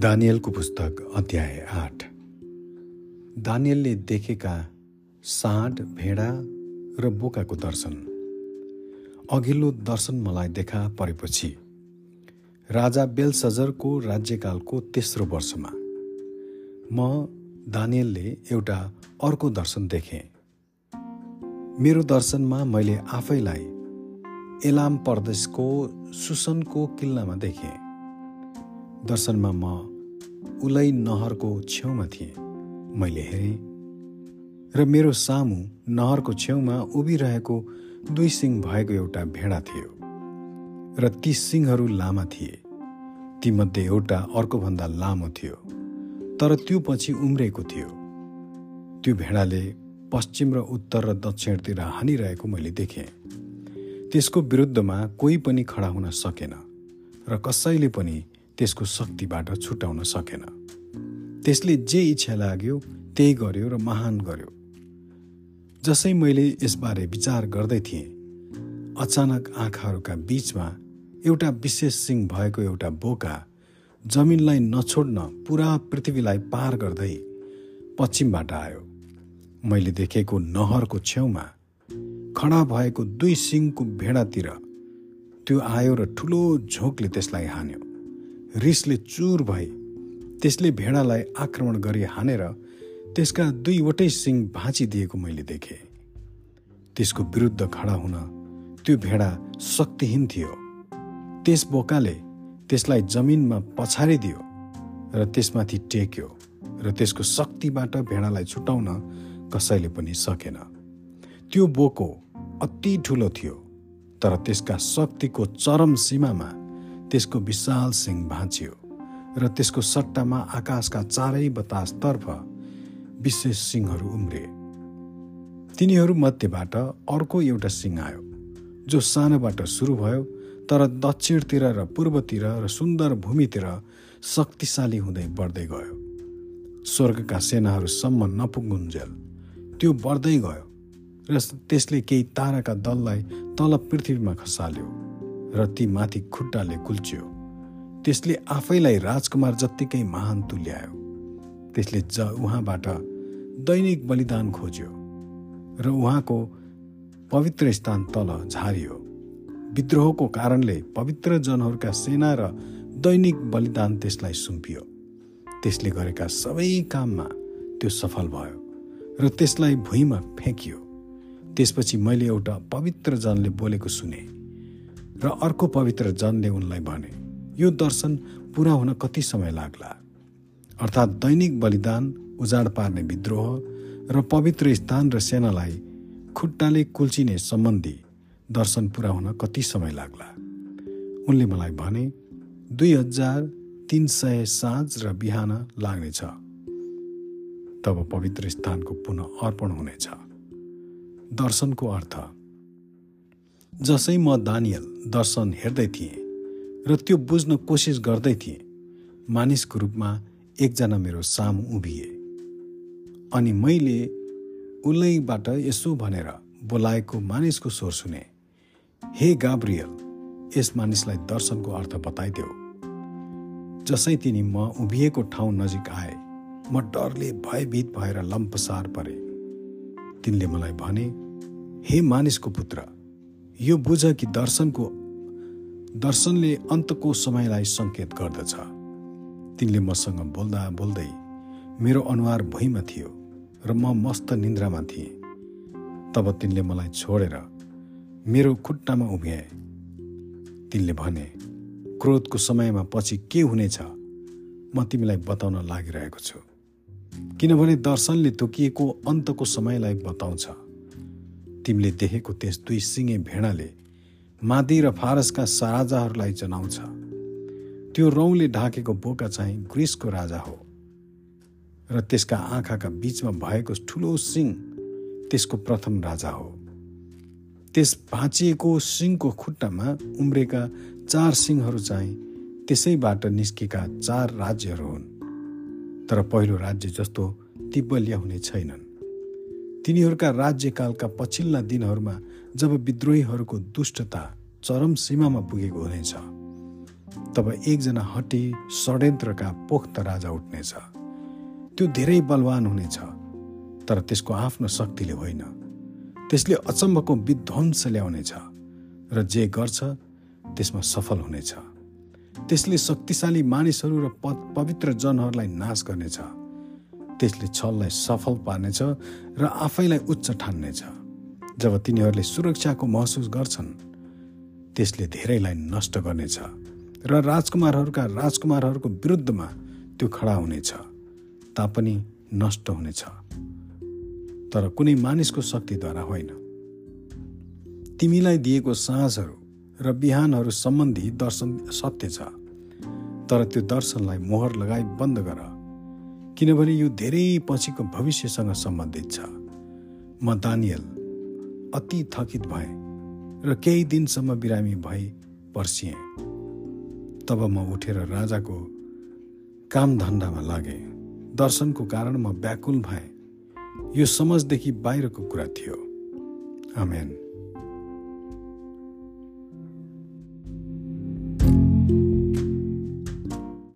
दानियलको पुस्तक अध्याय आठ। दानियलले देखेका साँड भेडा र बोकाको दर्शन। अघिल्लो दर्शन मलाई देखा परेपछि राजा बेलसजरको राज्यकालको तेस्रो वर्षमा म दानियलले एउटा अर्को दर्शन देखेँ। मेरो दर्शनमा मैले आफैलाई एलाम प्रदेशको सुसनको किल्लामा देखेँ। दर्शनमा म उलै नहरको छेउमा थिएँ। मैले हेरेँ र मेरो सामु नहरको छेउमा उभिरहेको दुई सिङ भएको एउटा भेडा थियो र ती सिङहरू लामा थिए। तीमध्ये एउटा अर्कोभन्दा लामो थियो तर त्यो पछि उम्रेको थियो। त्यो भेडाले पश्चिम र उत्तर र दक्षिणतिर हानिरहेको मैले देखेँ। त्यसको विरुद्धमा कोही पनि खडा हुन सकेन र कसैले पनि त्यसको शक्तिबाट छुटाउन सकेन। त्यसले जे इच्छा लाग्यो त्यही गर्यो र महान गर्यो। जसै मैले यसबारे विचार गर्दै थिएँ अचानक आँखाहरूका बिचमा एउटा विशेष सिंह भएको एउटा बोका जमिनलाई नछोड्न पुरा पृथ्वीलाई पार गर्दै पश्चिमबाट आयो। मैले देखेको नहरको छेउमा खडा भएको दुई सिङको भेडातिर त्यो आयो र ठुलो झोकले त्यसलाई हान्यो। रिसले चुर भए। त्यसले भेडालाई आक्रमण गरी हानेर त्यसका दुईवटै सिङ भाँचिदिएको मैले देखेँ। त्यसको विरुद्ध खडा हुन त्यो भेडा शक्तिहीन थियो। त्यस बोकाले त्यसलाई जमिनमा पछारिदियो र त्यसमाथि टेक्यो र त्यसको शक्तिबाट भेडालाई छुटाउन कसैले पनि सकेन। त्यो बोको अति ठुलो थियो तर त्यसका शक्तिको चरम सीमामा त्यसको विशाल सिंह भाँचियो र त्यसको सट्टामा आकाशका चारै बतासतर्फ विशेष सिंहहरू उम्रे। तिनीहरू मध्येबाट अर्को एउटा सिंह आयो जो सानोबाट सुरु भयो तर दक्षिणतिर र पूर्वतिर र सुन्दर भूमितिर शक्तिशाली हुँदै बढ्दै गयो। स्वर्गका सेनाहरूसम्म नपुगुन्जेल त्यो बढ्दै गयो र त्यसले केही ताराका दललाई तल पृथ्वीमा खसाल्यो। र ती माथि खुट्टाले कुल्च्यो। त्यसले आफैलाई राजकुमार जत्तिकै महान तुल्यायो। त्यसले ज उहाँबाट दैनिक बलिदान खोज्यो र उहाँको पवित्र स्थान तल झारियो। विद्रोहको कारणले पवित्र जनहरूका सेना र दैनिक बलिदान त्यसलाई सुम्पियो। त्यसले गरेका सबै काममा त्यो सफल भयो र त्यसलाई भुइँमा फ्याँकियो। त्यसपछि मैले एउटा पवित्र जनले बोलेको सुने। र अर्को पवित्र जनले उनलाई भने यो दर्शन पुरा हुन कति समय लाग्ला? अर्थात् दैनिक बलिदान उजाड पार्ने विद्रोह र पवित्र स्थान र सेनालाई खुट्टाले कुल्चिने सम्बन्धी दर्शन पुरा हुन कति समय लाग्ला? उनले मलाई भने दुई हजार तिन सय साँझ र बिहान लाग्नेछ। तब पवित्र स्थानको पुनः अर्पण हुनेछ। दर्शनको अर्थ जसै म दानियल दर्शन हेर्दै थिएँ र त्यो बुझ्न कोसिस गर्दै थिएँ मानिसको रूपमा एकजना मेरो सामु उभिए। अनि मैले उलैबाट यसो भनेर बोलाएको मानिसको स्वर सुने हे गाब्रियल यस मानिसलाई दर्शनको अर्थ बताइदेऊ। जसै तिनी म उभिएको ठाउँ नजिक आए म डरले भयभीत भएर लम्पसार परे। तिनले मलाई भने हे मानिसको पुत्र यो बुझ कि दर्शनको दर्शनले अन्तको समयलाई सङ्केत गर्दछ। तिनले मसँग बोल्दा बोल्दै मेरो अनुहार भुइँमा थियो र म मस्त निन्द्रामा थिएँ। तब तिनले मलाई छोडेर मेरो खुट्टामा उभ्याए तिनले भने क्रोधको समयमा पछि के हुनेछ? म तिमीलाई बताउन लागिरहेको छु। किनभने दर्शनले तोकिएको अन्तको समयलाई बताउँछ। तिमीले देखेको त्यस दुई सिङे भेडाले मादी र फारसका राजाहरूलाई जनाउँछ। त्यो रौँले ढाकेको बोका चाहिँ ग्रिसको राजा हो। र त्यसका आँखाका बिचमा भएको ठुलो सिंह त्यसको प्रथम राजा हो। त्यस भाँचिएको सिंहको खुट्टामा उम्रेका चार सिंहहरू चाहिँ त्यसैबाट निस्केका चार राज्यहरू हुन्। तर पहिलो राज्य जस्तो तिब्बलिया हुने छैनन्। तिनीहरूका राज्यकालका पछिल्ला दिनहरूमा जब विद्रोहीहरूको दुष्टता चरम सीमामा पुगेको हुनेछ तब एकजना हटी षड्यन्त्रका पोख्त राजा उठ्नेछ। त्यो धेरै बलवान हुनेछ तर त्यसको आफ्नो शक्तिले होइन। त्यसले अचम्मको विध्वंस ल्याउनेछ र जे गर्छ त्यसमा सफल हुनेछ। त्यसले शक्तिशाली मानिसहरू र पवित्र जनहरूलाई नाश गर्नेछ। त्यसले छललाई सफल पार्नेछ र आफैलाई उच्च ठान्नेछ। जब तिनीहरूले सुरक्षाको महसुस गर्छन् त्यसले धेरैलाई नष्ट गर्नेछ र राजकुमारहरूका राजकुमारहरूको विरुद्धमा त्यो खडा हुनेछ तापनि नष्ट हुनेछ। तर कुनै मानिसको शक्तिद्वारा होइन। तिमीलाई दिएको साँझहरू र बिहानहरू सम्बन्धी दर्शन सत्य छ तर त्यो दर्शनलाई मोहर लगाई बन्द गर। किनभने यो धेरै पछिको भविष्यसँग सम्बन्धित छ। म दानियल अति थकित भएँ र केही दिनसम्म बिरामी भई पर्सिएँ। तब म उठेर राजाको कामधन्दामा लागेँ। दर्शनको कारण म व्याकुल भएँ। यो समझदेखि बाहिरको कुरा थियो। आमेन।